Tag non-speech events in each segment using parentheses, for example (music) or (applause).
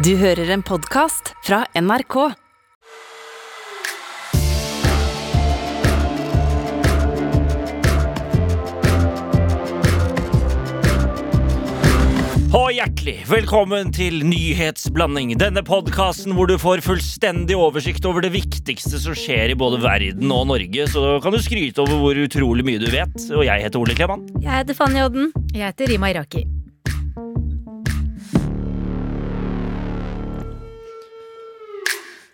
Du hører en podkast fra NRK. Og hjertelig velkommen til Nyhetsblanding. Denne podkasten hvor du får fullstendig oversikt over det viktigste som skjer i både verden og Norge. Så kan du skryte over hvor utrolig mye du vet. Og jeg heter Ole Kleman. Jeg heter Fanny Odden. Jeg heter Rima Iraki.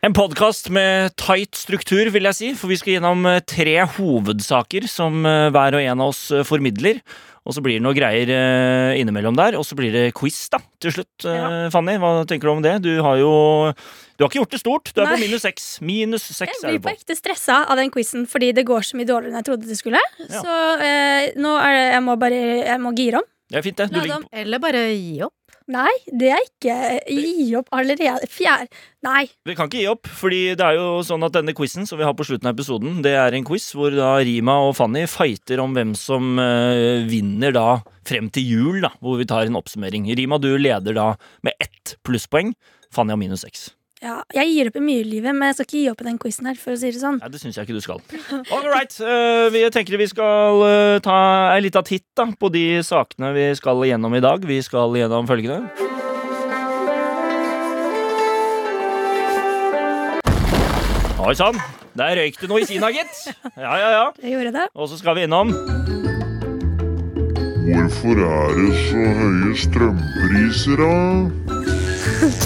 En podkast med tight struktur, vil jeg si. For vi skal gjennom eh, tre hovedsaker som eh, hver og en av oss eh, formidler. Og så blir det noe greier innimellom der. Og så blir det quiz, da, til slutt. Ja. Fanny, hva tenker du om det? Du har jo Du har ikke gjort det stort. Du er på minus seks. Minus seks er blir du på på. ekte stressa av den quizen fordi det går så mye dårligere enn jeg trodde det skulle. Ja. Så eh, nå er det, jeg må bare Jeg må gire om. Det er fint, det. Du ligger på. Eller bare gi opp. Nei, det er ikke Gi opp allerede. Fjerde Nei. Vi kan ikke gi opp, fordi det er jo sånn at denne quizen som vi har på slutten av episoden, det er en quiz hvor da Rima og Fanny fighter om hvem som eh, vinner da frem til jul, da, hvor vi tar en oppsummering. Rima, du leder da med ett plusspoeng. Fanny har minus seks. Ja, jeg gir opp i mye i livet, men jeg skal ikke gi opp i den quizen her, for å si det sånn. Ja, det syns jeg ikke du skal. All right. eh, vi tenker vi skal eh, ta en liten titt da, på de sakene vi skal gjennom i dag. Vi skal gjennom følgende. Oi sann, der røyk det noe i Kina, gitt. Ja, ja, ja. Det gjorde det. Og så skal vi innom Hvorfor er det så høye strømpriser, da? (laughs)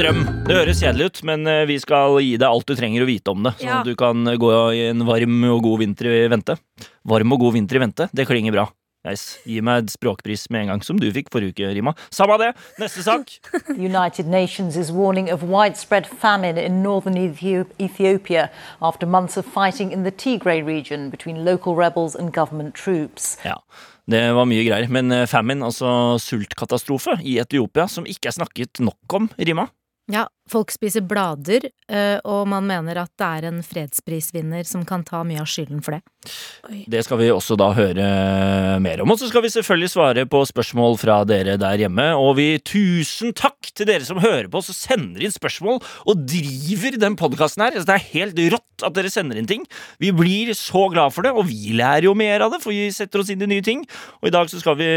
strøm. Det høres kjedelig ut, men eh, vi skal gi deg alt du trenger å vite om det. Sånn Ja. at du kan gå i en varm og god vinter i vente. Varm og god vinter i vente, det klinger bra. Yes. Gi meg et språkpris med en gang, som du fikk forrige uke, Rima. Samme det. Neste sak. (laughs) United Nations is warning of widespread famine in northern Ethiopia after months of fighting in the Tigray region between local rebels and government troops. Ja, det var mye greier. Men eh, famine, altså sultkatastrofe i Etiopia, som ikke er snakket nok om, Rima. Ja, folk spiser blader, eh, og man mener at det er en fredsprisvinner som kan ta mye av skylden for det. Det skal vi også da høre mer om. Og så skal vi selvfølgelig svare på spørsmål fra dere der hjemme. Og vi tusen takk til dere som hører på oss og sender inn spørsmål og driver den podkasten her. Altså, Det er helt rått at dere sender inn ting. Vi blir så glad for det, og vi lærer jo mer av det, for vi setter oss inn i nye ting. Og i dag så skal vi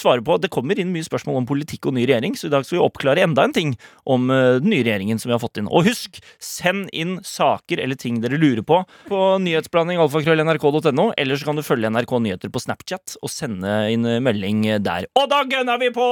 svare på Det kommer inn mye spørsmål om politikk og ny regjering, så i dag skal vi oppklare enda en ting om den nye regjeringen som vi har fått inn. Og husk, send inn saker eller ting dere lurer på på nyhetsblanding alfakrøll.nrk.no, eller så kan du følge NRK Nyheter på Snapchat og sende inn melding der. Og da gønner vi på!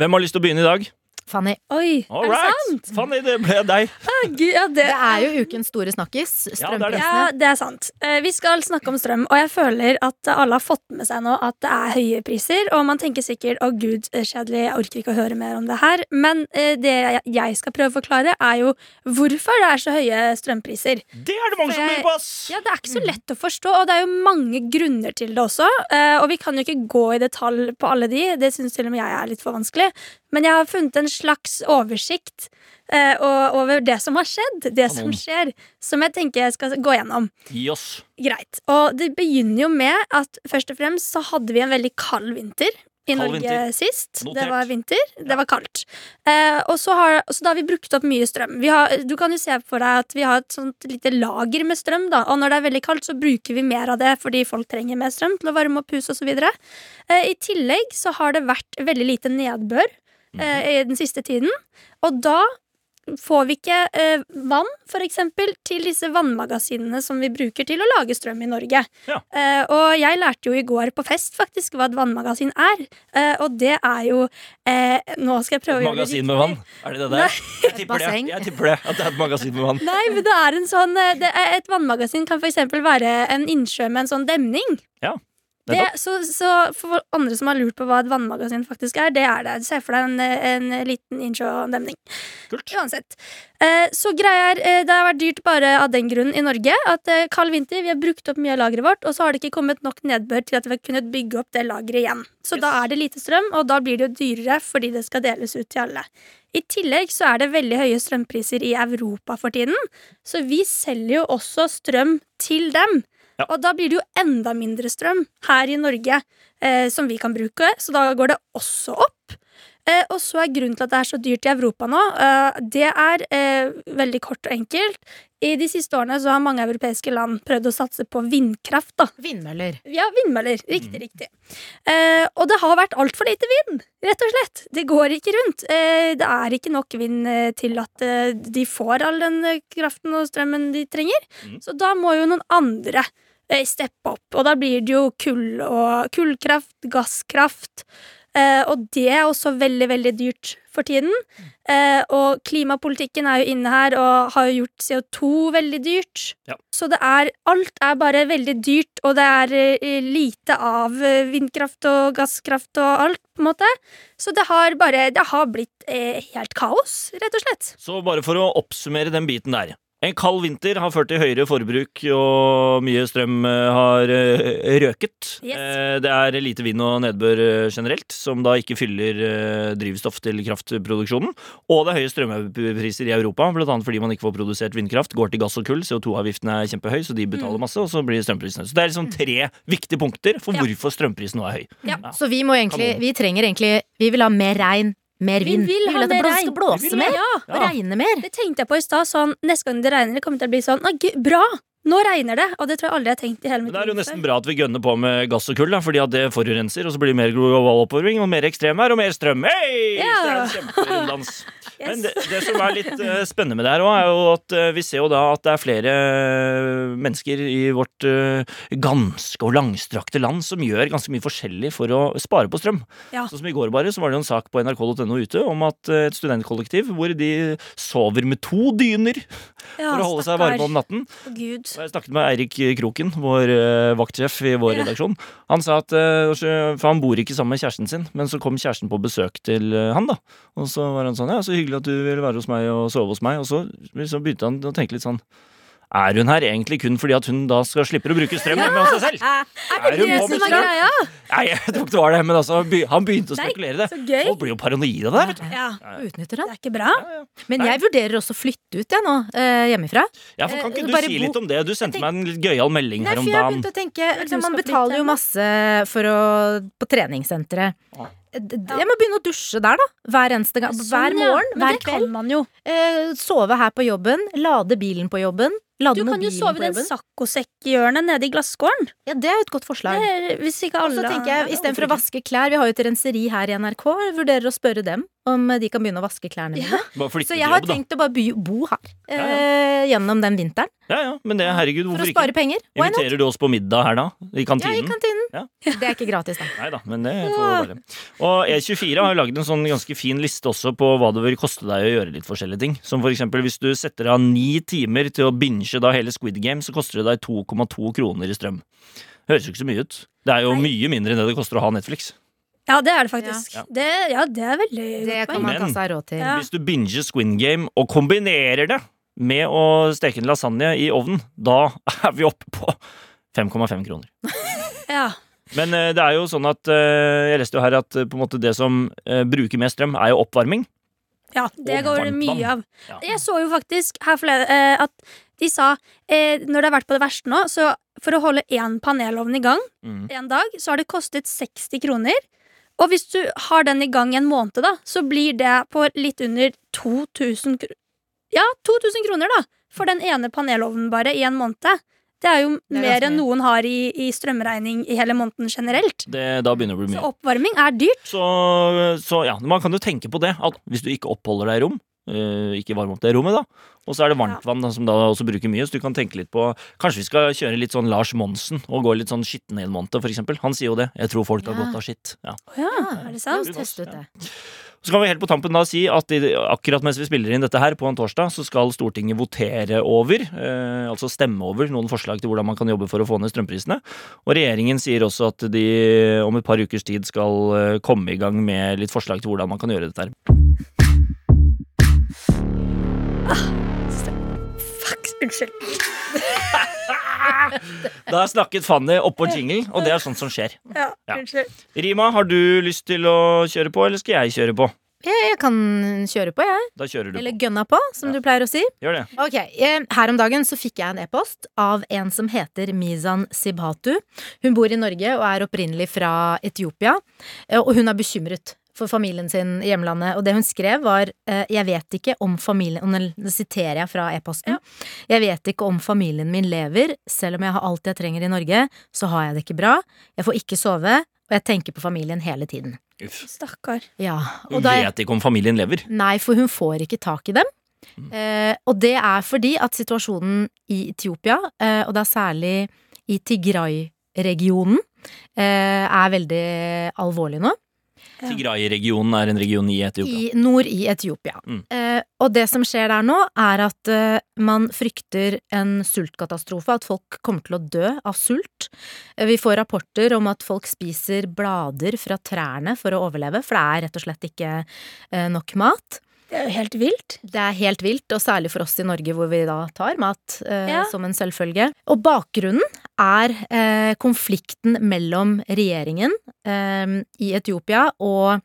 Hvem har lyst til å begynne i dag? Fanny, Oi, All er det right. sant? Fanny, det ble deg. (laughs) Ah, Gud, ja, det, det er jo ukens store snakkis. Ja, det er det. Strømprisene. Ja, det er sant. Eh, Vi skal snakke om strøm, og jeg føler at alle har fått med seg nå at det er høye priser. Og man tenker sikkert 'å gud, eh, kjedelig, jeg orker ikke å høre mer om det her'. Men eh, det jeg- skal prøve å forklare, er jo hvorfor det er så høye strømpriser. Det er det mange jeg... som lurer på, ass! Ja, Det er ikke så lett å forstå, og det er jo mange grunner til det også. Og vi kan jo ikke gå i detalj på alle de, det syns til og med jeg er litt for vanskelig. Men jeg har funnet en slags oversikt eh, over det som har skjedd, det som skjer, som jeg tenker jeg skal gå gjennom. Gi oss. Greit. Og det begynner jo med at først og fremst så hadde vi en veldig kald vinter. I Kald Norge vinter. sist. Notert. Det var vinter. Det var kaldt. Eh, og, så har, så da har vi brukt opp mye strøm. Vi har, du kan jo se for deg at vi har et sånt lite lager med strøm. da Og når det er veldig kaldt, så bruker vi mer av det fordi folk trenger mer strøm til å varme opp hus osv. Eh, I tillegg så har det vært veldig lite nedbør eh, i den siste tiden. Og da får vi ikke eh, vann, for eksempel, til disse vannmagasinene som vi bruker til å lage strøm i Norge. Ja. Eh, og jeg lærte jo i går på fest faktisk hva et vannmagasin er. Eh, og det er jo eh, Nå skal jeg prøve å gjøre det Magasin med vann? Er det det der? Jeg tipper det. Jeg tipper det, at det er et magasin med vann. Nei, men det er en sånn eh, det er Et vannmagasin kan for eksempel være en innsjø med en sånn demning. Ja. Det, så, så for andre som har lurt på hva et vannmagasin faktisk er, det er det. Se for deg en, en liten innsjødemning. Kult. Uansett. Eh, så greia er, eh, det har vært dyrt bare av den grunn i Norge. At eh, kald vinter, vi har brukt opp mye av lageret vårt, og så har det ikke kommet nok nedbør til at vi har kunnet bygge opp det lageret igjen. Så da er det lite strøm, og da blir det jo dyrere fordi det skal deles ut til alle. I tillegg så er det veldig høye strømpriser i Europa for tiden, så vi selger jo også strøm til dem. Ja. Og da blir det jo enda mindre strøm her i Norge eh, som vi kan bruke, så da går det også opp. Eh, og så er grunnen til at det er så dyrt i Europa nå, eh, det er eh, veldig kort og enkelt. I de siste årene så har mange europeiske land prøvd å satse på vindkraft. da. Vindmøller. Ja, vindmøller. Riktig, riktig. Eh, og det har vært altfor lite vind, rett og slett. Det går ikke rundt. Eh, det er ikke nok vind eh, til at de får all den kraften og strømmen de trenger. Mm. Så da må jo noen andre steppe opp, og da blir det jo kull og kullkraft, gasskraft. Eh, og det er også veldig, veldig dyrt for tiden. Eh, og klimapolitikken er jo inne her og har jo gjort CO2 veldig dyrt. Ja. Så det er Alt er bare veldig dyrt, og det er eh, lite av eh, vindkraft og gasskraft og alt, på en måte. Så det har bare Det har blitt eh, helt kaos, rett og slett. Så bare for å oppsummere den biten der. En kald vinter har ført til høyere forbruk, og mye strøm eh, har eh, røket. Yes. Eh, Det er lite vind og nedbør generelt, som da ikke fyller drivstoff til kraftproduksjonen. Og det er høye strømpriser i Europa, annet fordi man ikke får produsert vindkraft. Går til gass og kull, CO2-avgiften er kjempehøy, så de betaler masse, og så blir strømprisene Så det er liksom tre viktige punkter for hvorfor strømprisen nå er høy. Ja. Så vi må egentlig Vi trenger egentlig Vi vil ha mer regn, mer vind. Vi vil ha at det mer blå- regn. skal blåse Vi vil mer. Ja. Og regne mer. Det tenkte jeg på i stad. Sånn, neste gang det regner, det kommer til å bli sånn «Å, gud, Bra! Nå regner det! Og det tror jeg aldri jeg har tenkt i hele mitt liv. det er jo nesten før. bra at vi gønner på med gass og kull, da, fordi at det forurenser, og så blir det mer global oppvarming, og mer ekstremvær, og mer strøm. Hei! Ja. Så Yes. Men det, det som er litt uh, spennende med det her òg, er jo at uh, vi ser jo da at det er flere uh, mennesker i vårt ganske og langstrakte land som gjør ganske mye forskjellig for å spare på strøm. Ja. Sånn som i går bare, så var det jo en sak på nrk.no ute om at et studentkollektiv hvor de sover med to dyner Ja, for å holde seg varme om natten. Gud. Og Jeg snakket med Eirik Kroken, vår vaktsjef i vår Ja. redaksjon. Han sa at For han bor ikke sammen med kjæresten sin, men så kom kjæresten på besøk til han, da. Og så var han sånn Ja, så hyggelig at du vil være hos meg og sove hos meg. Og så, liksom begynte han å tenke litt sånn Er hun her egentlig kun fordi at hun da skal slippe å bruke strøm hjemme hos seg selv? Er hun Det på som er greia. Nei, jeg tror ikke det var det, men altså, han begynte å spekulere i det. så gøy. Folk blir jo paranoide av det. vet du. Ja, Utnytter det han. er ikke bra. Men jeg vurderer også å flytte ut, jeg nå, eh, hjemmefra. Ja, for Kan Eh, ikke du bare si litt om det? Du sendte meg en litt gøyal melding Nei, her om dagen. jeg for jeg begynte å tenke liksom, Man betaler jo masse for å, på treningssenteret. Jeg må begynne å dusje der, da. Hver eneste gang. Sånn, Hver morgen, hver kveld. man jo. Eh, sove her på jobben. Lade bilen på jobben. Lade Du kan jo sove i den saccosekkhjørnet nede i glasskåren. Ja, det er jo et godt forslag. Er- Hvis ikke alle Istedenfor å vaske klær, vi har jo et renseri her i NRK, vurderer å spørre dem om de kan begynne å vaske klærne mine. Ja. Så jeg har jobb, da. tenkt å bare by, bo her Ja, eh, gjennom den vinteren. Ja, ja, men det, herregud, For å ikke? spare penger. Why not? Inviterer du oss på middag her da? I Ja, i kantinen? kantinen. Ja. Det er ikke gratis, da. Nei da, men det får være. Og E24 har lagd en sånn ganske fin liste også på hva det vil koste deg å gjøre litt forskjellige ting. Som for eksempel hvis du setter av ni timer til å binge da hele Squid Game, så koster det deg 2,2 kroner i strøm. Høres jo ikke så mye ut. Det er jo Nei. mye mindre enn det det koster å ha Netflix. Ja, det er det faktisk. Ja. Det, ja, det er veldig Det godt kan poeng. man ta Men- seg råd til. Ja. Hvis du binger Squin Game og kombinerer det med å steke en lasagne i ovnen, da er vi oppe på 5,5 kroner. (laughs) Ja. Men eh, det er jo sånn at eh, jeg leste jo her at eh, på en måte det som bruker mest strøm, er jo oppvarming. ja, det Og går det varmt mye av. Ja. Jeg så jo faktisk her forleden at de sa når det har vært på det verste nå, så for å holde én panelovn i gang Mm. en dag, så har det kostet 60 kroner. Og hvis du har den i gang en måned, da, så blir det på litt under 2000 kr- Ja, 2000 kroner, da! For den ene panelovnen bare i en måned. Det er jo er mer enn noen har i, i strømregning i hele måneden generelt. Det, da begynner det å bli mye. Så oppvarming er dyrt. Så, så ja, man kan jo tenke på det. At hvis du ikke oppholder deg i rom, eh, ikke varme opp det rommet, da. Og så er det varmtvann, da, som da også bruker mye. Så du kan tenke litt på Kanskje vi skal kjøre litt sånn Lars Monsen og gå litt sånn skitten i en måned, for eksempel. Han sier jo det. Jeg tror folk har Ja. godt av skitt. Ja. Oh, ja, er det sant? Oss ut det. Så kan vi helt på tampen da si at i, akkurat mens vi spiller inn dette her på en torsdag, så skal Stortinget votere over, eh, altså stemme over, noen forslag til hvordan man kan jobbe for å få ned strømprisene. Og regjeringen sier også at de om et par ukers tid skal eh, komme i gang med litt forslag til hvordan man kan gjøre dette her. Fuck, unnskyld. (laughs) Da snakket Fanny oppå jingle, og det er sånt som skjer. Ja, Ja. Rima, har du lyst til å kjøre på, eller skal jeg kjøre på? Jeg, jeg kan kjøre på, jeg. Da kjører du Eller gønna på, som Ja. du pleier å si. Gjør det. Ok, eh, Her om dagen så fikk jeg en e-post av en som heter Mizan Sibhatu. Hun bor i Norge og er opprinnelig fra Etiopia, eh, og hun er bekymret for familien sin i hjemlandet. Og det hun skrev, var eh, Jeg vet ikke om familien og Nå siterer jeg fra e-posten. Jeg vet ikke om familien min lever. Selv om jeg har alt jeg trenger i Norge, så har jeg det ikke bra. Jeg får ikke sove, og jeg tenker på familien hele tiden. Uff. Stakkar. Ja, Hun da vet ikke om familien lever. Nei, for hun får ikke tak i dem. Mm. Eh, og det er fordi at situasjonen i Etiopia, eh, og er særlig i Tigray-regionen, eh, er veldig alvorlig nå. Tigray-regionen er en region i Etiopia. I nord i Etiopia. Mm. Eh, og det som skjer der nå, er at eh, man frykter en sultkatastrofe, at folk kommer til å dø av sult. Eh, vi får rapporter om at folk spiser blader fra trærne for å overleve, for det er rett og slett ikke eh, nok mat. Det er jo helt vilt. Det er helt vilt, og særlig for oss i Norge hvor vi da tar mat eh, Ja. som en selvfølge. Og bakgrunnen er eh, konflikten mellom regjeringen i Etiopia og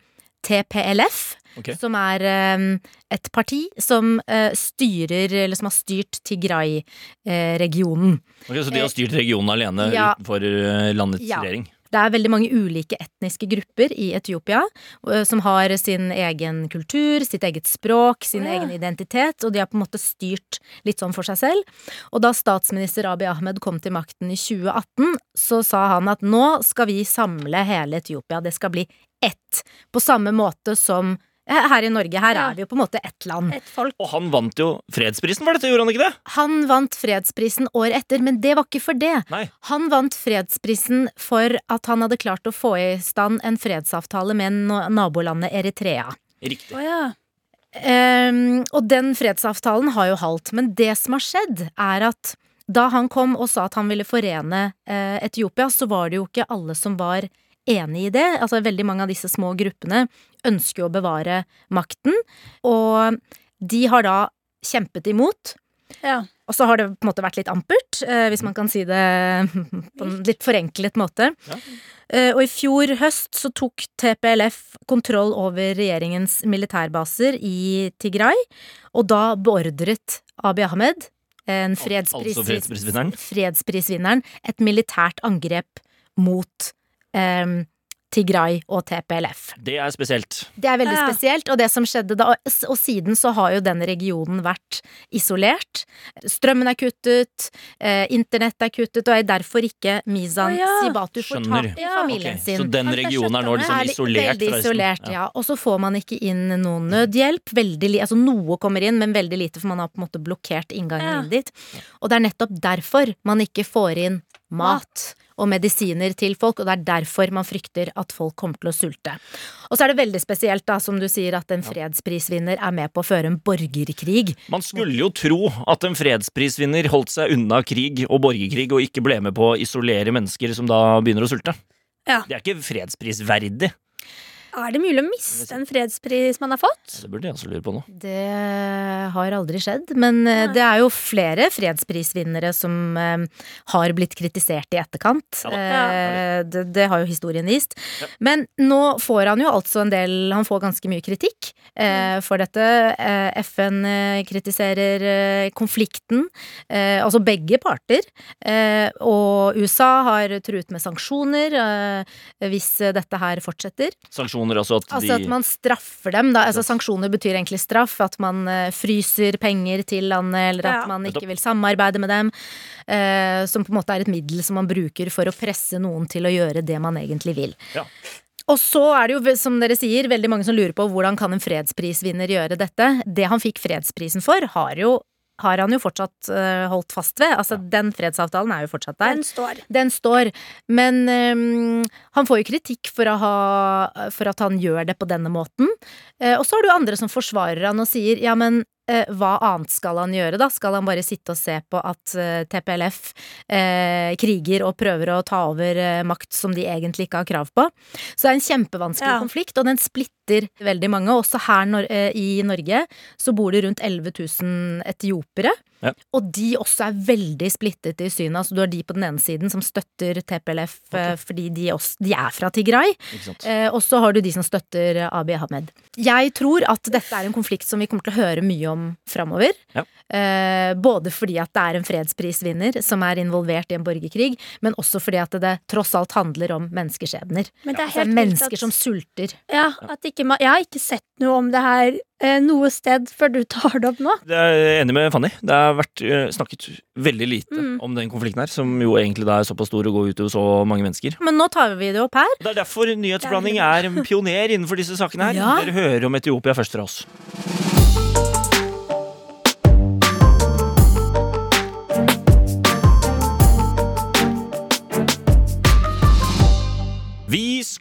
TPLF, okay. som er eh, et parti som eh, styrer, eller som har styrt Tigray-regionen. Ok, så de har styrt regionen alene Ja. utenfor eh, landets Ja. regjering? Det er veldig mange ulike etniske grupper i Etiopia eh, som har sin egen kultur, sitt eget språk, sin ja. egen identitet, og de har på en måte styrt litt sånn for seg selv. Og da statsminister Abiy Ahmed kom til makten i 2018, så sa han at nå skal vi samle hele Etiopia, det skal bli ett. På samme måte som her i Norge, her Ja. er vi jo på en måte ett land. Et folk. Og han vant jo fredsprisen for dette, gjorde han ikke det? Han vant fredsprisen året etter, men det var ikke for det. Nei. Han vant fredsprisen for at han hadde klart å få i stand en fredsavtale med nabolandet Eritrea. Riktig. Oh, ja. um, og den fredsavtalen har jo halt, men det som har skjedd, er at da han kom og sa at han ville forene uh, Etiopia, så var det jo ikke alle som var enig i det. Altså veldig mange av disse små gruppene ønsker jo å bevare makten, og de har da kjempet imot. ja. Og så har det på en måte vært litt ampert, eh, hvis man kan si det på en litt forenklet måte. Ja. Eh, og i fjor høst så tok TPLF kontroll over regjeringens militærbaser i Tigray, og da beordret Abiy Ahmed, en Altså fredsprisvinneren? fredsprisvinneren, et militært angrep mot eh, Tigray og TPLF. Det er spesielt. Det er veldig Ja. spesielt, og det som skjedde da Og siden så har jo den regionen vært isolert. Strømmen er kuttet, eh, internett er kuttet, og er derfor ikke Mizan oh, ja. Sibatu får tak i Ja, familien Ok, sin. Så den regionen er nå liksom er isolert Veldig isolert, ja. Og så får man ikke inn noen nødhjelp. Veldig altså noe kommer inn, men veldig lite, for man har på en måte blokkert inngangen Ja. inn dit. Og det er nettopp derfor man ikke får inn mat og medisiner til folk, og det er derfor man frykter at folk kommer til å sulte. Og så er det veldig spesielt, da, som du sier, at en fredsprisvinner er med på å føre en borgerkrig. Man skulle jo tro at en fredsprisvinner holdt seg unna krig og borgerkrig og ikke ble med på å isolere mennesker som da begynner å sulte. Ja. Det er ikke fredsprisverdig. Er det mulig å miste en fredspris man har fått? Det burde jeg også lure på nå. Det har aldri skjedd, men eh, Nei. det er jo flere fredsprisvinnere som eh, har blitt kritisert i etterkant. Ja. Eh, det, det har jo historien vist. Ja. Men nå får han jo altså en del Han får ganske mye kritikk eh, for dette. FN kritiserer konflikten, eh, altså begge parter. Eh, og USA har truet med sanksjoner hvis dette her fortsetter. Sanksjoner, altså at Altså de at man straffer dem, da. Altså sanksjoner betyr egentlig straff. At man uh, fryser penger til landet, eller at Ja. man ikke vil samarbeide med dem. Uh, som på en måte er et middel som man bruker for å presse noen til å gjøre det man egentlig vil. Ja. Og så er det jo, som dere sier, veldig mange som lurer på hvordan kan en fredsprisvinner gjøre dette. Det han fikk fredsprisen for, har jo har han jo fortsatt uh, holdt fast ved. Altså, den fredsavtalen er jo fortsatt der. Den står. Den står, men um, han får jo kritikk for, ha, for at han gjør det på denne måten. Uh, og så har du andre som forsvarer han og sier ja, men hva annet skal han gjøre, da? Skal han bare sitte og se på at eh, TPLF eh, kriger og prøver å ta over eh, makt som de egentlig ikke har krav på? Så det er en kjempevanskelig Ja. konflikt, og den splitter veldig mange. Også her eh, i Norge så bor det rundt 11 000 etiopere. Ja. Og de også er veldig splittet i synet. Altså, du har de på den ene siden som støtter TPLF okay. fordi de, også, de er fra Tigray. Eh, og så har du de som støtter eh, Abiy Ahmed. Jeg tror at dette er en konflikt som vi kommer til å høre mye om framover. Ja. Eh, både fordi at det er en fredsprisvinner som er involvert i en borgerkrig, men også fordi at det tross alt handler om menneskeskjebner. Men det er Altså helt vilt mennesker at- som sulter. Ja, at ikke, jeg har ikke sett noe om det her eh, noe sted før du tar det opp nå. Det er enig med Fanny. Det har vært eh, snakket veldig lite Mm. om den konflikten her, som jo egentlig er såpass stor og går til så mange mennesker. Men nå tar vi det opp her. Det er derfor nyhetsblanding er en pioner innenfor disse sakene her. Ja. Dere hører om Etiopia først fra oss.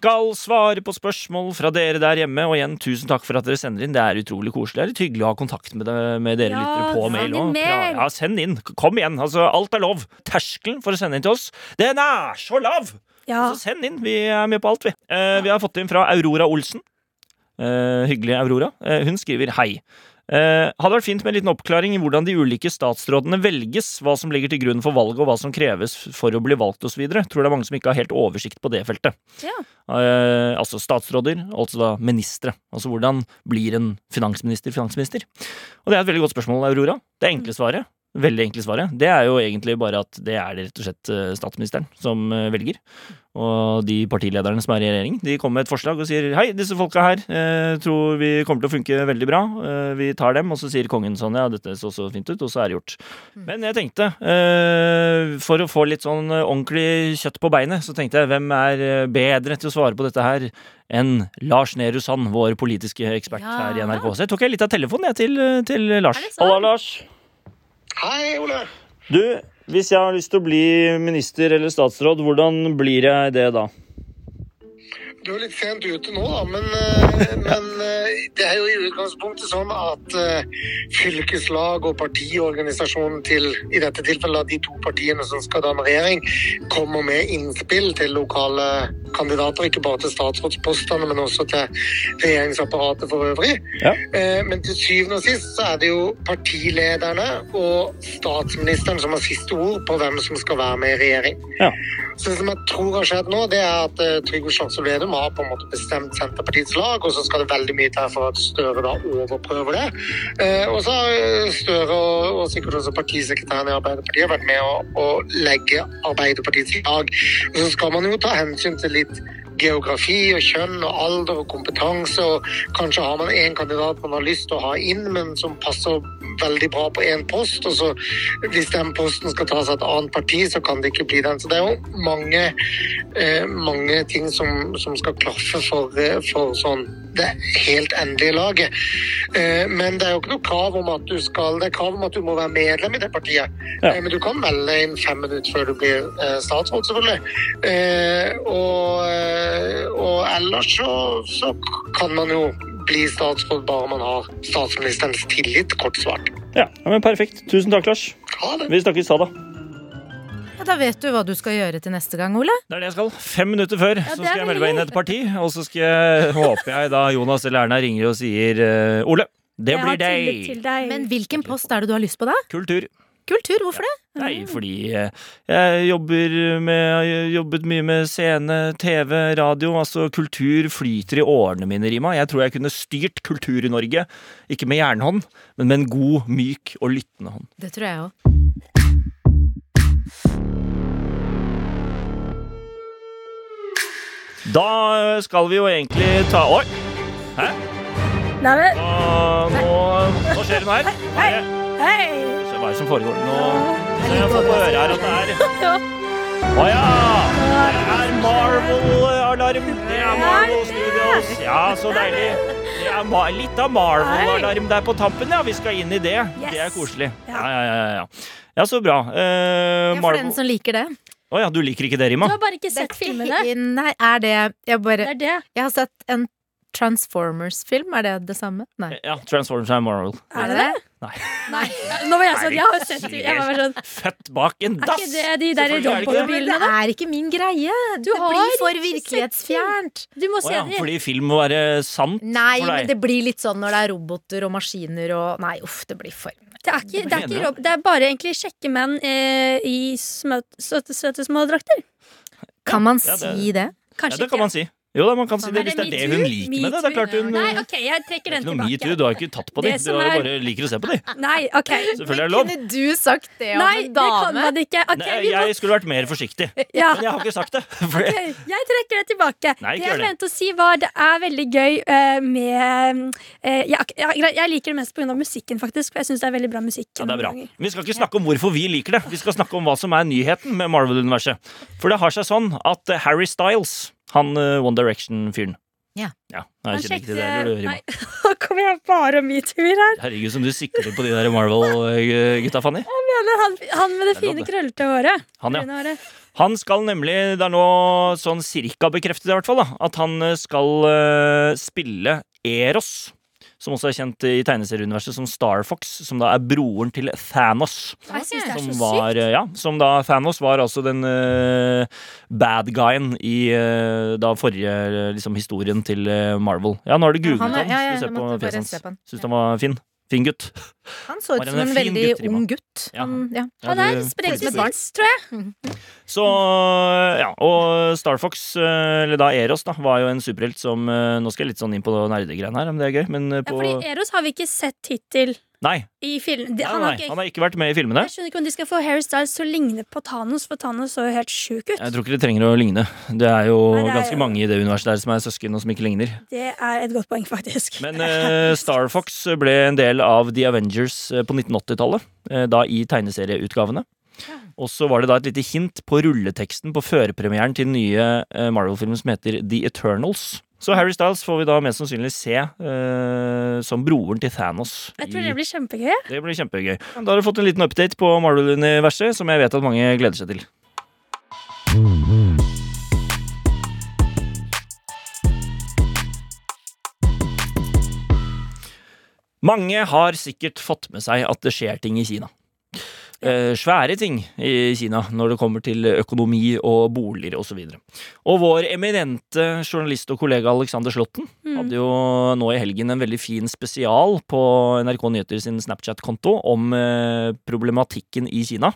Skal svare på spørsmål fra dere der hjemme, og igjen, tusen takk for at dere sender inn. Det er utrolig koselig. Det er litt hyggelig å ha kontakt med, det, med dere Ja, lyttere på mail òg. Ja, send inn. Kom igjen. Altså, alt er lov. Terskelen for å sende inn til oss, den er så lav! Ja. Så send inn. Vi er med på alt, vi. Eh, vi har fått inn fra Aurora Olsen. Eh, hyggelig, Aurora. Eh, hun skriver hei. Eh, hadde vært fint med en liten oppklaring i hvordan de ulike statsrådene velges, hva som ligger til grunn for valget, og hva som kreves for å bli valgt osv. Tror det er mange som ikke har helt oversikt på det feltet. Ja. Eh, altså statsråder, altså da ministre. Altså hvordan blir en finansminister finansminister? Og det er et veldig godt spørsmål, Aurora. Det enkle svaret, veldig enkle svaret, det er jo egentlig bare at det er det rett og slett eh, statsministeren som eh, velger. Og de partilederne som er i regjering, de kommer med et forslag og sier hei, disse folka her eh, tror vi kommer til å funke veldig bra. Eh, vi tar dem, og så sier kongen sånn ja, dette så så fint ut, og så er det gjort. Men jeg tenkte, eh, for å få litt sånn ordentlig kjøtt på beinet, så tenkte jeg hvem er bedre til å svare på dette her enn Lars Nehru Sand, vår politiske ekspert Ja. her i NRK. Så jeg tok jeg litt av telefonen jeg til, til Lars. Er? Halla, Lars. Hei, Ole. Du, hvis jeg har lyst til å bli minister eller statsråd, hvordan blir jeg det da? Du er litt sent ute nå, da, men, eh, (laughs) men eh, det er jo i utgangspunktet sånn at eh, fylkeslag og partiorganisasjonen til, i dette tilfellet de to partiene som skal danne regjering, kommer med innspill til lokale kandidater, ikke bare til statsrådspostene, men også til regjeringsapparatet for øvrig. Ja. Men til syvende og sist så er det jo partilederne og statsministeren som har siste ord på hvem som skal være med i regjering. Ja. Så det som jeg tror har skjedd nå, det er at Trygve Slagsvold Vedum har på en måte bestemt Senterpartiets lag, og så skal det veldig mye til for at Støre da overprøver det. Eh, og så har Støre og sikkert også partisekretæren i Arbeiderpartiet vært med å, å legge Arbeiderpartiets lag. Og så skal man jo ta hensyn til litt geografi og kjønn og alder og kompetanse, og kanskje har man en kandidat man har lyst til å ha inn, men som passer veldig bra på én post, og så hvis den posten skal tas av et annet parti, så kan det ikke bli den. Så det er jo mange, eh, mange ting som, som skal klaffe for, eh, for sånn det helt endelige laget. Eh, men det er jo ikke noe krav om at du skal Det er krav om at du må være medlem i det partiet. Ja. Eh, men du kan melde inn fem minutter før du blir eh, statsråd, selvfølgelig. Og, og ellers så, så kan man jo bli statsråd bare man har statsministerens tillit, kort svart. Ja, men Perfekt. Tusen takk, Lars. Vi snakkes. Ha det. Ja, da vet du hva du skal gjøre til neste gang, Ole. Det er det jeg skal. Fem minutter før så er skal jeg melde meg inn i et parti. Og så skal jeg, håper jeg da Jonas eller Erna ringer og sier uh, Ole, det Jeg blir deg. deg. Men hvilken post er det du har lyst på, da? Kultur. Kultur, hvorfor det? Nei, fordi eh, jeg jobber med Jeg har jobbet mye med scene, TV, radio. Altså, kultur flyter i årene mine, Rima. Jeg tror jeg kunne styrt kultur i Norge. Ikke med jernhånd, men med en god, myk og lyttende hånd. Det tror jeg òg. Da skal vi jo egentlig ta Oi! Hæ? Nei, men, Nå, nå, nå skjer det noe her. Er hei! Se hva er det som foregår nå? Se, Jeg får høre her at det er Å ja! Det er Marvel-alarm. Det er Marvel Studios. Ja, så deilig. Det er ma litt av Marvel-alarm der på tampen, ja. Vi skal inn i det. Det er koselig. Ja. Ja, ja, ja. Ja, så bra. Eh, Ja, for den som liker det. Å ja, du liker ikke det, Du har bare ikke sett ikke filmene. Nei, er det Jeg bare Det er det. Jeg har sett en Transformers-film. Er det det samme? Nei. Ja, Transformers er moral. Er det det? Nei. Nei. Nå var jeg sånn, jeg har sett. Jeg var sånn, Født bak en dass! er ikke det de der robotbilene, da? det det. Det er ikke min greie. Du det har blir for virkelighetsfjernt. Du må se se ja, det. fordi film må være sant Nei, for men det blir litt sånn når det er roboter og maskiner og Nei, uff, det blir for Det er, ikke, det, er ikke rob det er bare egentlig kjekke menn eh, i søte, søte små drakter. Kan man Ja, det- si det? Ja, det kan man si. Jo da, man kan si det Er hvis det er det hun liker med det. Det er klart hun Nei, ok, jeg trekker er den ikke noe metoo, tilbake. du har ikke tatt på dem. Du har bare liker å se på dem. Nei, ok. (laughs) Selvfølgelig er det lov. Kunne du sagt det om en dame? Nei, det kan man ikke. Nei, jeg skulle vært mer forsiktig, (laughs) ja. men jeg har ikke sagt det. (laughs) Jeg trekker det tilbake. Nei, ikke det jeg det. mente å si var Det er veldig gøy eh, med eh, jeg, jeg, liker det mest pga. musikken, faktisk. For jeg syns det er veldig bra musikk. Ja, det er bra. Vi skal ikke snakke om hvorfor vi liker det. Vi skal snakke om hva som er nyheten med Marvel-universet. For det har seg sånn at eh, Harry Styles, han eh, One Direction-fyren Ja. ja jeg kjenner ikke til det, Rima? Nei, (laughs) Nå kommer jeg bare metoo-er her. Herregud, som du sikler på de der Marvel-gutta, Fanny. Eller Han, han med det Det fine, krøllete håret. Han, ja. Han skal nemlig, det er nå sånn cirka bekreftet i hvert fall, da, at han eh, skal uh, spille Eros. Som også er kjent i tegneserieuniverset som Star Fox, som da er broren til Thanos. Jeg synes det er Som så var, sykt. eh, ja, som da Thanos var altså den uh, bad guyen i uh, da forrige liksom, historien til Marvel. Ja, nå har du googlet Han ja, ja, ja, ja, Skal du se på fjeset hans. han. Syns han var fin. Fin gutt. Han så ut som en en veldig gutt, ung gutt. Ja. Han, ja. Ja, det er sprek som et barn. tror jeg. Så ja, og Star Fox, eh, eller da Eros, da, var jo en superhelt som eh, Nå skal jeg litt sånn inn på nerdegreiene her, om det er gøy, men på Ja, fordi Eros har vi ikke sett hittil Nei, i film. De, nei, han nei, har ikke, han har ikke vært med i filmene. jeg skjønner ikke om de skal få Harry Styles til å ligne på Thanos, for Thanos så jo helt sjuk ut. Jeg tror ikke det trenger å ligne. Det er jo Nei, det er ganske jo- mange i det universet der som er søsken og som ikke ligner. Det er et godt poeng, faktisk. Men (laughs) uh, Star Fox ble en del av The Avengers eh, på 1980-tallet, eh, da i tegneserieutgavene. Og så var det da et lite hint på rulleteksten på førpremieren til den nye Marvel-filmen som heter The Eternals. Så Harry Styles får vi da mest sannsynlig se uh, som broren til Thanos. Jeg tror i- det blir kjempegøy. det blir kjempegøy. Da har du fått en liten update på Marvel-universet, som jeg vet at mange gleder seg til. Mange har sikkert fått med seg at det skjer ting i Kina. Eh, svære ting i Kina når det kommer til økonomi og boliger osv. Og, så og vår eminente journalist og kollega Alexander Slåtten Mm. hadde jo nå i helgen en veldig fin spesial på NRK Nyheter sin Snapchat-konto om eh, problematikken i Kina.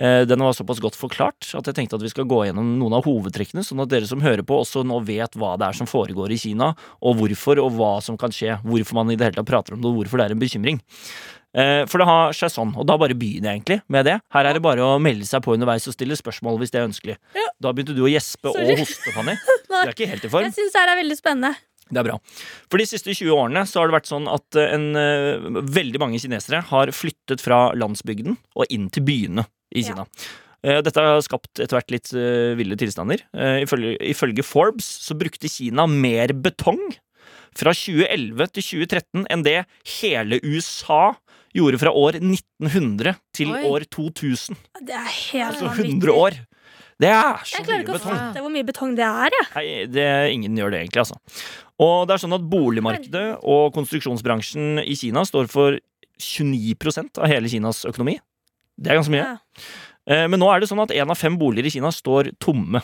Eh, den var såpass godt forklart at jeg tenkte at vi skal gå gjennom noen av hovedtrekkene, sånn at dere som hører på, også nå vet hva det er som foregår i Kina, og hvorfor, og hva som kan skje. Hvorfor man i det hele tatt prater om det, og hvorfor det er en bekymring. Eh, For det har seg sånn, og da bare begynner jeg egentlig med det. Her er det bare å melde seg på underveis og stille spørsmål hvis det er ønskelig. Da begynte du å gjespe Sorry. og hoste, Fanny. (laughs) Du er ikke helt i form. Jeg syns det her er veldig spennende. Det er bra. For de siste 20 årene så har det vært sånn at eh, en, eh, veldig mange kinesere har flyttet fra landsbygden og inn til byene i Ja. Kina. Eh, Dette har skapt etter hvert litt ville tilstander. Ifølge, ifølge Forbes så brukte Kina mer betong fra 2011 til 2013 enn det hele USA gjorde fra år 1900 til Oi. år 2000. Det er helt Altså vanvittig. 100 år. Det er så Jeg klarer ikke å fatte hvor mye betong det er, jeg. Nei, det, ingen gjør det egentlig, altså. Og det er sånn at boligmarkedet og konstruksjonsbransjen i Kina står for 29% av hele Kinas økonomi. Det er ganske mye. Ja. Eh, Men nå er det sånn at én av fem boliger i Kina står tomme.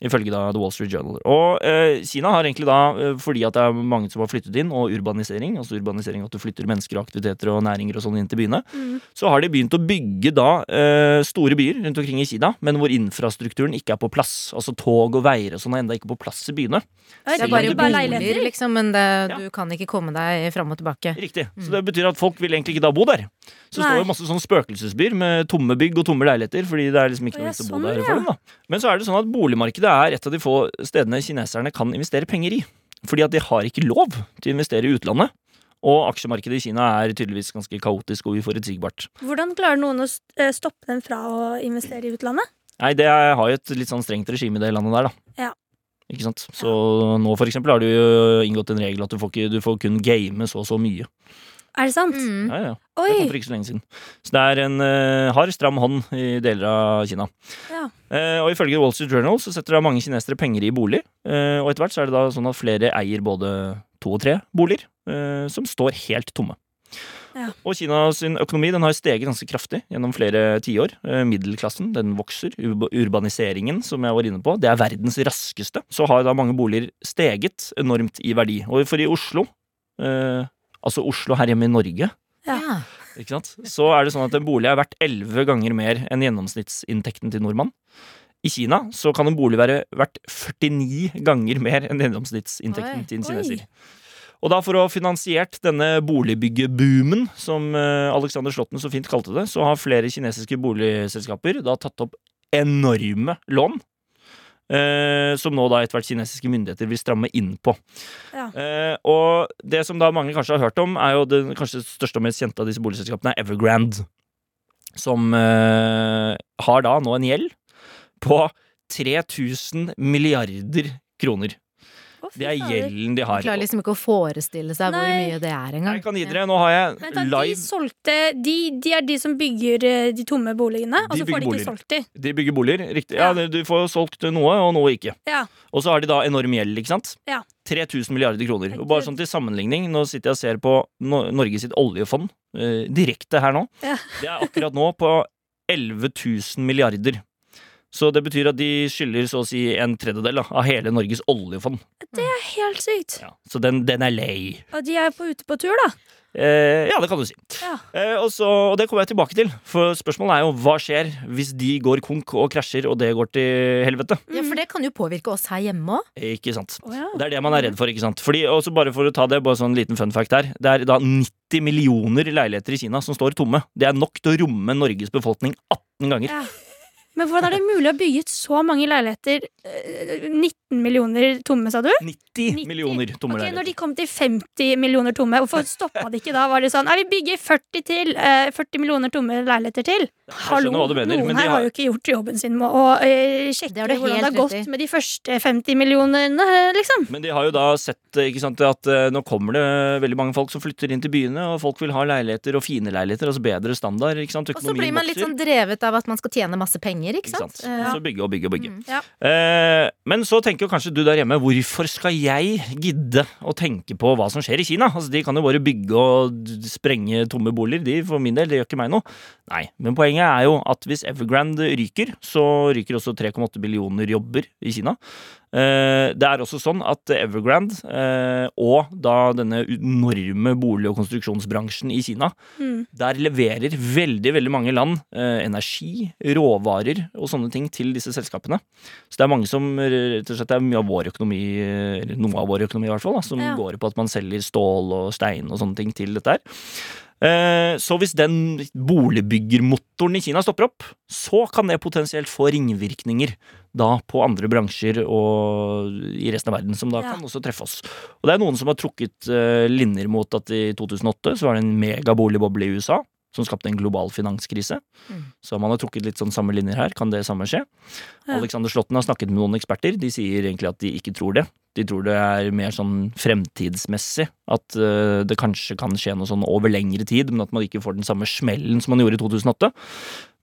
Ifølge da The Wall Street Journal. Og eh, Kina har egentlig da, eh, fordi at det er mange som har flyttet inn, og urbanisering, altså urbanisering at du flytter mennesker og aktiviteter og næringer og sånn inn til byene, Mm. så har de begynt å bygge da eh, store byer rundt omkring i Kina, men hvor infrastrukturen ikke er på plass. Altså tog og veier og sånn er enda ikke på plass i byene. Det er bare bare leiligheter. liksom, men det, Ja. du kan ikke komme deg fram og tilbake. Riktig. Så det betyr at folk vil egentlig ikke da bo der. Så Nei. står det masse sånn spøkelsesbyer med tomme bygg og tomme leiligheter, fordi det er liksom ikke noe vits å bo sånn, der for dem, da. Men så er det sånn at boligmarkedet er et av de få stedene kineserne kan investere penger i. Fordi at de har ikke lov til å investere i utlandet. Og aksjemarkedet i Kina er tydeligvis ganske kaotisk og uforutsigbart. Hvordan klarer noen å eh, stoppe dem fra å investere i utlandet? Nei, det har jo et litt sånn strengt regime i det landet der, da. Ja. Ikke sant? Så nå for eksempel har du jo inngått en regel at du får, ikke, du får kun game så og så mye. Er det sant? Mm. Ja, ja. Det kom for ikke så lenge siden. Så det er en uh, hard, stram hånd i deler av Kina. Ja. Uh, og ifølge Wall Street Journal så setter da mange kinesere penger i bolig. Uh, og etter hvert så er det da sånn at flere eier både to og tre boliger uh, som står helt tomme. Ja. Og Kinas økonomi den har steget ganske kraftig gjennom flere tiår. Eh, middelklassen den vokser. Urbaniseringen, som jeg var inne på, det er verdens raskeste. Så har da mange boliger steget enormt i verdi. Og for i Oslo, eh, altså Oslo her hjemme i Norge, Ja. Ja. ikke sant? Så er det sånn at en bolig er verdt elleve ganger mer enn gjennomsnittsinntekten til nordmann. I Kina så kan en bolig være verdt 49 ganger mer enn gjennomsnittsinntekten til en kineser. Og da for å ha finansiert denne boligbyggeboomen, som eh, Alexander Slåtten så fint kalte det, så har flere kinesiske boligselskaper da tatt opp enorme lån. Eh, som nå da etter hvert kinesiske myndigheter vil stramme inn på. Ja. Eh, og det som da mange kanskje har hørt om, er jo det kanskje største og mest kjente av disse boligselskapene, er Evergrande. Som eh, har da nå en gjeld på 3000 milliarder kroner. Det er gjelden de har. Klarer liksom ikke å forestille seg hvor mye det er engang. Jeg kan gi dere, nå har jeg Vent da, de solgte de, de er de som bygger eh, de tomme boligene, og De så får de ikke solgt de. De bygger boliger, riktig. Ja, Ja. Du får solgt noe, og noe ikke. Ja. Og så har de da enorm gjeld, ikke sant? Ja. 3000 milliarder kroner. Og bare sånn til sammenligning, nå sitter jeg og ser på Norges Norge sitt oljefond eh, direkte her nå. Ja. Det er akkurat nå på 11 000 milliarder. Så det betyr at de skylder så å si en tredjedel da, av hele Norges oljefond. Det er helt sykt. Ja. Så den, den er lei. Og de er på, ute på tur, da. Eh, ja, det kan du si. Ja. Eh, og, så, og det kommer jeg tilbake til. For spørsmålet er jo hva skjer hvis de går konk og krasjer, og det går til helvete? Ja, for det kan jo påvirke oss her hjemme òg. Ikke sant? Oh, ja. Det er det man er redd for, ikke sant? Fordi, også bare for å ta det, bare sånn liten fun fact der. Det er da 90 millioner leiligheter i Kina som står tomme. Det er nok til å romme Norges befolkning 18 ganger. Ja. Men hvordan er det mulig å bygge ut så mange leiligheter? Eh, 19 14 millioner tomme, sa du? 90, 90. millioner tomme. Okay, når de kom til 50 millioner tomme, hvorfor stoppa de ikke da? Var det sånn vi bygger 40 til, eh, 40 millioner tomme leiligheter til. Hallo, mener, noen her har... har jo ikke gjort jobben sin med å uh, sjekke det det hvordan det har gått med de første 50 millionene, liksom. Men de har jo da sett eh, sant, at uh, nå kommer det veldig mange folk som flytter inn til byene, og folk vil ha leiligheter og fine leiligheter, altså bedre standard. Ikke sant? Og så blir man litt sånn drevet av at man skal tjene masse penger, ikke sant? Ikke sant? Uh, ja. Så bygge og bygge og bygge. Mm, ja. men så tenker jo kanskje du der hjemme hvorfor skal jeg gidde å tenke på hva som skjer i Kina? Altså De kan jo bare bygge og sprenge tomme boliger. De for min del, det gjør ikke meg noe. Nei, Men poenget er jo at hvis Evergrande ryker, så ryker også 3,8 millioner jobber i Kina. Eh, det er også sånn at Evergrande eh, og da denne enorme bolig- og konstruksjonsbransjen i Kina Mm. der leverer veldig veldig mange land eh, energi, råvarer og sånne ting til disse selskapene. Så det er mange som rett og slett det er mye av vår økonomi, eller noe av vår økonomi i hvert fall, da, som Ja. går på at man selger stål og stein og sånne ting til dette her. Så hvis den boligbyggermotoren i Kina stopper opp, så kan det potensielt få ringvirkninger da på andre bransjer og i resten av verden, som da Ja. kan også treffe oss. Og det er noen som har trukket eh, linjer mot at i 2008 så var det en megaboligboble i USA som skapte en global finanskrise. Mm. Så man har trukket litt sånn samme linjer her. Kan det samme skje? Ja. Alexander Slåtten har snakket med noen eksperter. De sier egentlig at de ikke tror det. De tror det er mer sånn fremtidsmessig. At uh, det kanskje kan skje noe sånn over lengre tid, men at man ikke får den samme smellen som man gjorde i 2008.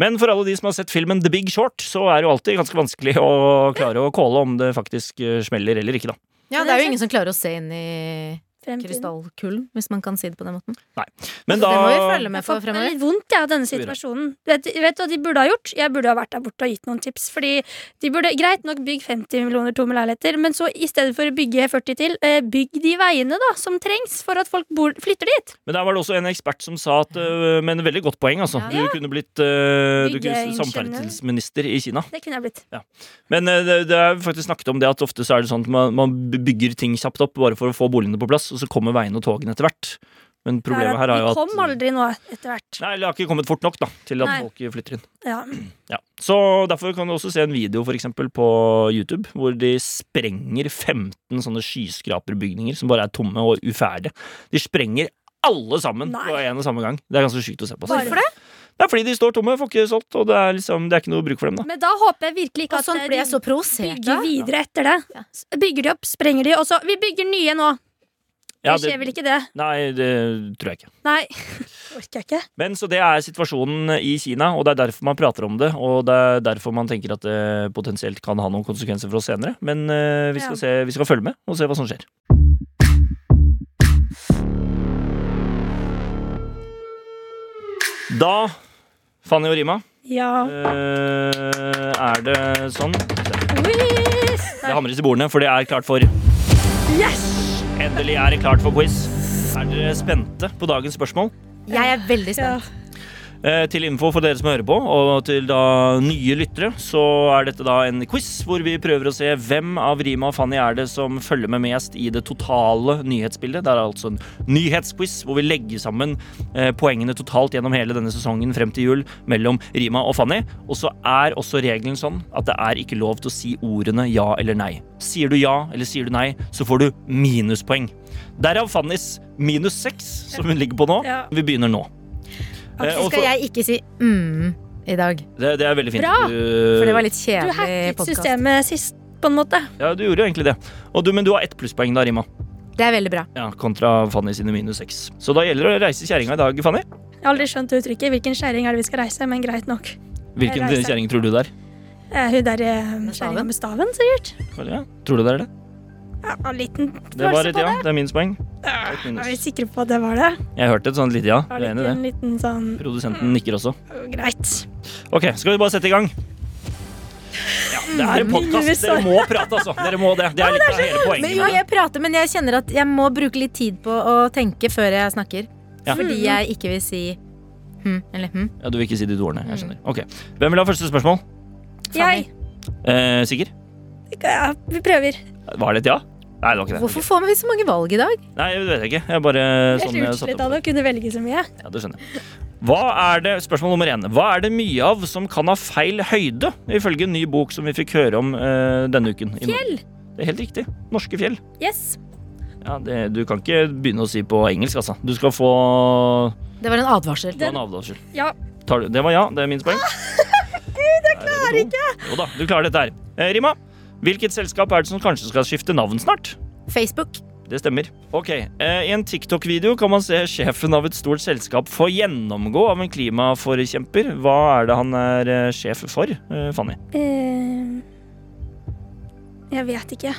Men for alle de som har sett filmen The Big Short, så er det jo alltid ganske vanskelig å klare å calle om det faktisk eh, smeller eller ikke, da. Ja, det er jo ingen som klarer å se inn i. krystallkulen, hvis man kan si det på den måten. Men det må vi følge med Jeg på fremover. litt vondt jeg, av denne situasjonen. Vet, vet du hva de burde ha gjort? Jeg burde ha vært der borte og gitt noen tips. Fordi de burde greit nok bygge 50 millioner tomme leiligheter, men så i stedet for å bygge 40 til, eh, bygg de veiene da, som trengs for at folk bor, flytter dit. Men der var det også en ekspert som sa at Med en veldig godt poeng, altså. Ja. Du kunne blitt uh, du kunne, samferdselsminister i Kina. Det kunne jeg blitt. Men øh, det, det er faktisk snakket om det at ofte så er det sånn at man, man bygger ting kjapt opp bare for å få boligene på plass, og så kommer veiene og togene etter hvert. Men problemet her er jo at De kom aldri nå etter hvert. Nei, det har ikke kommet fort nok da til at Nei. folk flytter inn. Ja. (clears throat) Ja. Så derfor kan du også se en video for eksempel på YouTube hvor de sprenger 15 sånne skyskraperbygninger som bare er tomme og uferdige. De sprenger alle sammen Nei. på en og samme gang. Det er ganske sykt å se på. Hvorfor det? Det er fordi de står tomme, får ikke solgt, og det er, liksom, det er ikke noe bruk for dem. da Men da håper jeg virkelig ikke at, at sånn eh, ble de så provosert bygger videre etter det. Ja. Bygger de opp, sprenger de, og så Vi bygger nye nå! Ja, det skjer vel ikke det? Nei, det tror jeg ikke. Nei. (laughs) Orker jeg ikke. Men så det er situasjonen i Kina, og det er derfor man prater om det. Og det er derfor man tenker at det potensielt kan ha noen konsekvenser for oss senere. Men uh, vi, skal Ja. se, vi skal følge med og se hva som skjer. Da, Fanny og Rima, Ja. eh, er det sånn Det hamres i bordene, for det er klart for Yes! Endelig er det klart for quiz. Er dere spente på dagens spørsmål? Jeg er veldig Ja. spent. Eh, til info for dere som hører på, og til da nye lyttere, så er dette da en quiz hvor vi prøver å se hvem av Rima og Fanny er det som følger med mest i det totale nyhetsbildet. Det er altså en nyhetsquiz hvor vi legger sammen eh, poengene totalt gjennom hele denne sesongen frem til jul mellom Rima og Fanny. Og så er også regelen sånn at det er ikke lov til å si ordene ja eller nei. Sier du ja eller sier du nei, så får du minuspoeng. Derav Fannys minus seks, som hun ligger på nå. Vi begynner nå. Eh, Så skal jeg ikke si mm i dag, det, det er veldig fint. Bra, Du, for det var litt Du hacket systemet sist, på en måte. Ja, du gjorde jo egentlig det. Og du, men du har ett plusspoeng da, Rima. Det er veldig bra. Ja, Kontra Fanny sine minus seks. Så da gjelder det å reise kjerringa i dag, Fanny. Jeg har aldri skjønt uttrykket. Hvilken kjerring er det vi skal reise? Men greit nok. Hvilken kjerring tror du det er? Eh, hun der kjerringa Med staven? med staven, sikkert. Ja, tror du det er det? Ja, en liten Det var et ja. det. Det er Ja, Er vi sikre på at det var det? Jeg hørte et sånt lite ja. du Jeg er enig i det. liten sånn Produsenten nikker også. Greit. Ok, skal vi bare sette i gang? Ja, det er en podkast. Dere må prate, altså. Dere må det. Det er litt av hele Men jo, jeg prater, men jeg kjenner at jeg må bruke litt tid på å tenke før jeg snakker. Ja. Fordi jeg ikke vil si hm eller hm. Ja, Du vil ikke si de to ordene. Jeg skjønner. Ok, Hvem vil ha første spørsmål? Jeg. Eh, sikker? Ja, vi prøver. Var det et ja? Nei, det var ikke det. Hvorfor får vi så mange valg i dag? Nei, det vet jeg ikke. Jeg bare sånn jeg satte utslitt opp av å kunne velge så mye. Ja, det skjønner jeg. Hva er det, Spørsmål nummer én. Hva er det mye av som kan ha feil høyde, ifølge en ny bok som vi fikk høre om uh, denne uken? Fjell. Det er helt riktig. Norske fjell. Yes. Ja, det, Du kan ikke begynne å si på engelsk, altså. Du skal få Det var en advarsel. Det var en advarsel. Ja. Tar du, det var ja. Det er min poeng. (laughs) Gud, jeg klarer ikke! Jo da, du klarer dette her. Eh, Rima, hvilket selskap er det som kanskje skal skifte navn snart? Facebook. Det stemmer. Ok, eh, I en TikTok-video kan man se sjefen av et stort selskap få gjennomgå av en klimaforkjemper. Hva er det han er eh, sjef for, eh, Fanny? Eh, jeg vet ikke.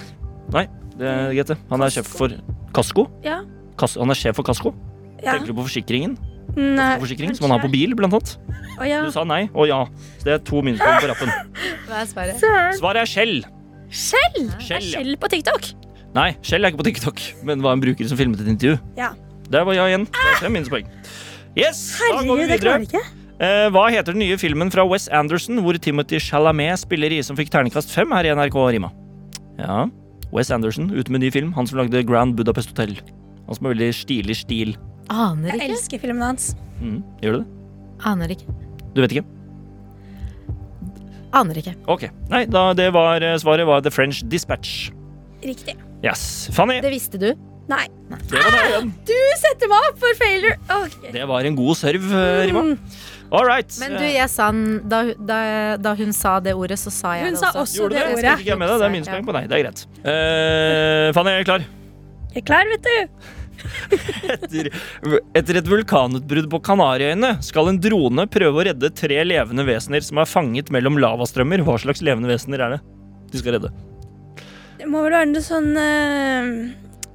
Nei, det er greit. det. Han er sjef for Kasko. Ja. Kas han er sjef for Kasko. ja. Tenker du på forsikringen? Nei, Forsikring Som man har på bil, blant annet. Å ja. Du sa nei og ja. Så det er to minuspoeng på rappen. (laughs) Hva er svaret? Svaret er Shell. Skjell! Skjell, Er ja. skjell på TikTok? Nei, Shell er ikke på TikTok, men var en bruker som filmet et intervju. Ja. Der var jeg igjen. Det er fem minuspoeng. Yes, da går Herregud, vi videre. klarer ikke. Eh, hva heter den nye filmen fra Wes Anderson hvor Timothy Chalamet spiller i, som fikk terningkast fem her i NRK Rima? Ja, Wes Anderson ute med ny film. Han som lagde Grand Budapest Hotel. Han som har veldig stilig stil. Aner Jeg ikke. elsker filmen hans. Mm, gjør du det? Aner ikke. Du vet ikke? Aner ikke. Ok. Nei, da det var eh, svaret var The French Dispatch. Riktig. Yes. Fanny, Det visste du. Nei. det var det igjen. Du setter meg opp for failure! Okay. Det var en god serv, eh, Rima. All right. Men du, jeg sa den da, da, da hun sa det ordet, så sa jeg Hun det sa også. også Gjorde du det det? ordet. Ikke med? Det er minuspoeng på deg. Det er greit. Uh, Fanny, er jeg klar? Jeg er klar, vet du. Etter, etter et vulkanutbrudd på Kanariøyene skal en drone prøve å redde tre levende vesener som er fanget mellom lavastrømmer. Hva slags levende vesener er det de skal redde? Det må vel være noe sånn øh,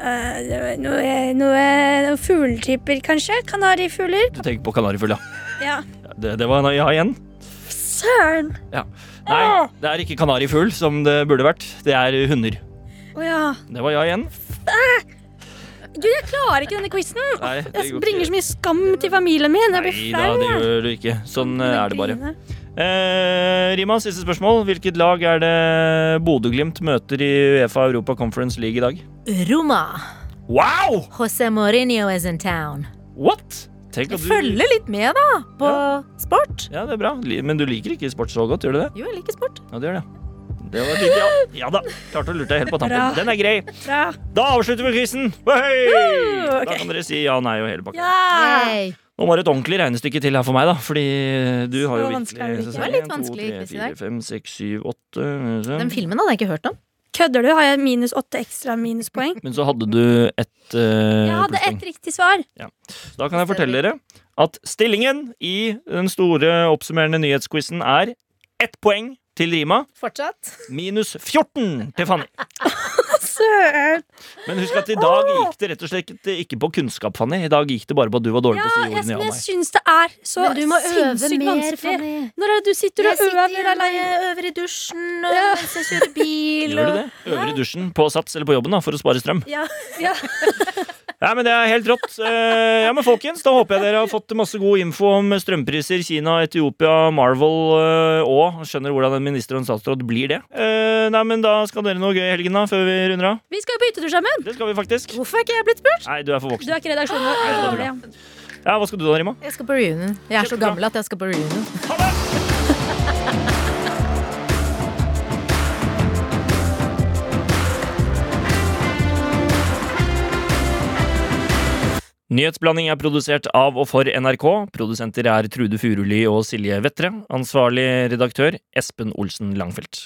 Noe, noe, noe fugletyper, kanskje? Kanarifugler? Du tenker på kanarifugl, ja. Ja. Det, det var en ja igjen. Søren! Nei, det er ikke kanarifugl som det burde vært. Det er hunder. Å ja. Det var ja igjen. Gud, jeg klarer ikke denne quizen! Jeg bringer så mye skam til familien min. Jeg blir Nei da, det gjør du ikke. Sånn eh, er det bare. Eh, Rima, siste spørsmål. Hvilket lag er det Bodø-Glimt møter i Uefa Europa Conference League i dag? Roma. Wow! José Mourinho is in town. What? Tenk Jeg du følger litt med, da, på sport. Ja, det er bra. Men du liker ikke sport så godt, gjør du det? Jo, jeg liker sport. Ja, det gjør det. Det var litt, ja. ja da. Klarte å lure deg helt på tampen. Bra. Den er grei. Bra. Da avslutter vi quizen. Okay. Da kan dere si ja, nei og hele pakka. Ja! Nå var det et ordentlig regnestykke til her for meg, da. Fordi du har jo virkelig det var litt vanskelig quiz i dag. 5, 6, 7, 8 Den filmen hadde jeg ikke hørt om. Kødder du? Har jeg minus åtte ekstra minuspoeng? Men så hadde du et uh, Jeg hadde ett riktig svar. Da kan jeg fortelle dere at stillingen i den store oppsummerende nyhetsquizen er ett poeng til Rima, Fortsatt. minus 14 til Fanny. Søren! Men husk at i dag gikk det rett og slett ikke på kunnskap, Fanny. I dag gikk det bare på at du var dårlig Ja, på å si ordene ja jeg syns det er så Men du må øve sinnssykt mer, vanskelig. Fanny. Når er det du sitter Jeg og sitter øver alene? øver i dusjen og mens jeg kjører bil. Gjør du det? Øver i dusjen på Sats eller på jobben da, for å spare strøm? Ja, ja. Ja, men Det er helt rått. Eh, Ja, men folkens, Da håper jeg dere har fått masse god info om strømpriser, Kina, Etiopia, Marvel eh, og skjønner hvordan en minister og en statsråd blir det. Eh, Nei, men Da skal dere noe gøy i helgen, da, før vi runder av. Vi skal jo på hyttetur sammen! Det skal vi faktisk. Hvorfor er ikke jeg blitt spurt? Nei, du er for voksen. Du er ikke redaksjonen vår. Nei. Ja, Hva skal du da, Rima? Jeg skal på reunion. Jeg er så gammel at jeg skal på reunion. Ha det! Nyhetsblanding er produsert av og for NRK. Produsenter er Trude Furuli og Silje Vettre. Ansvarlig redaktør Espen Olsen Langfelt.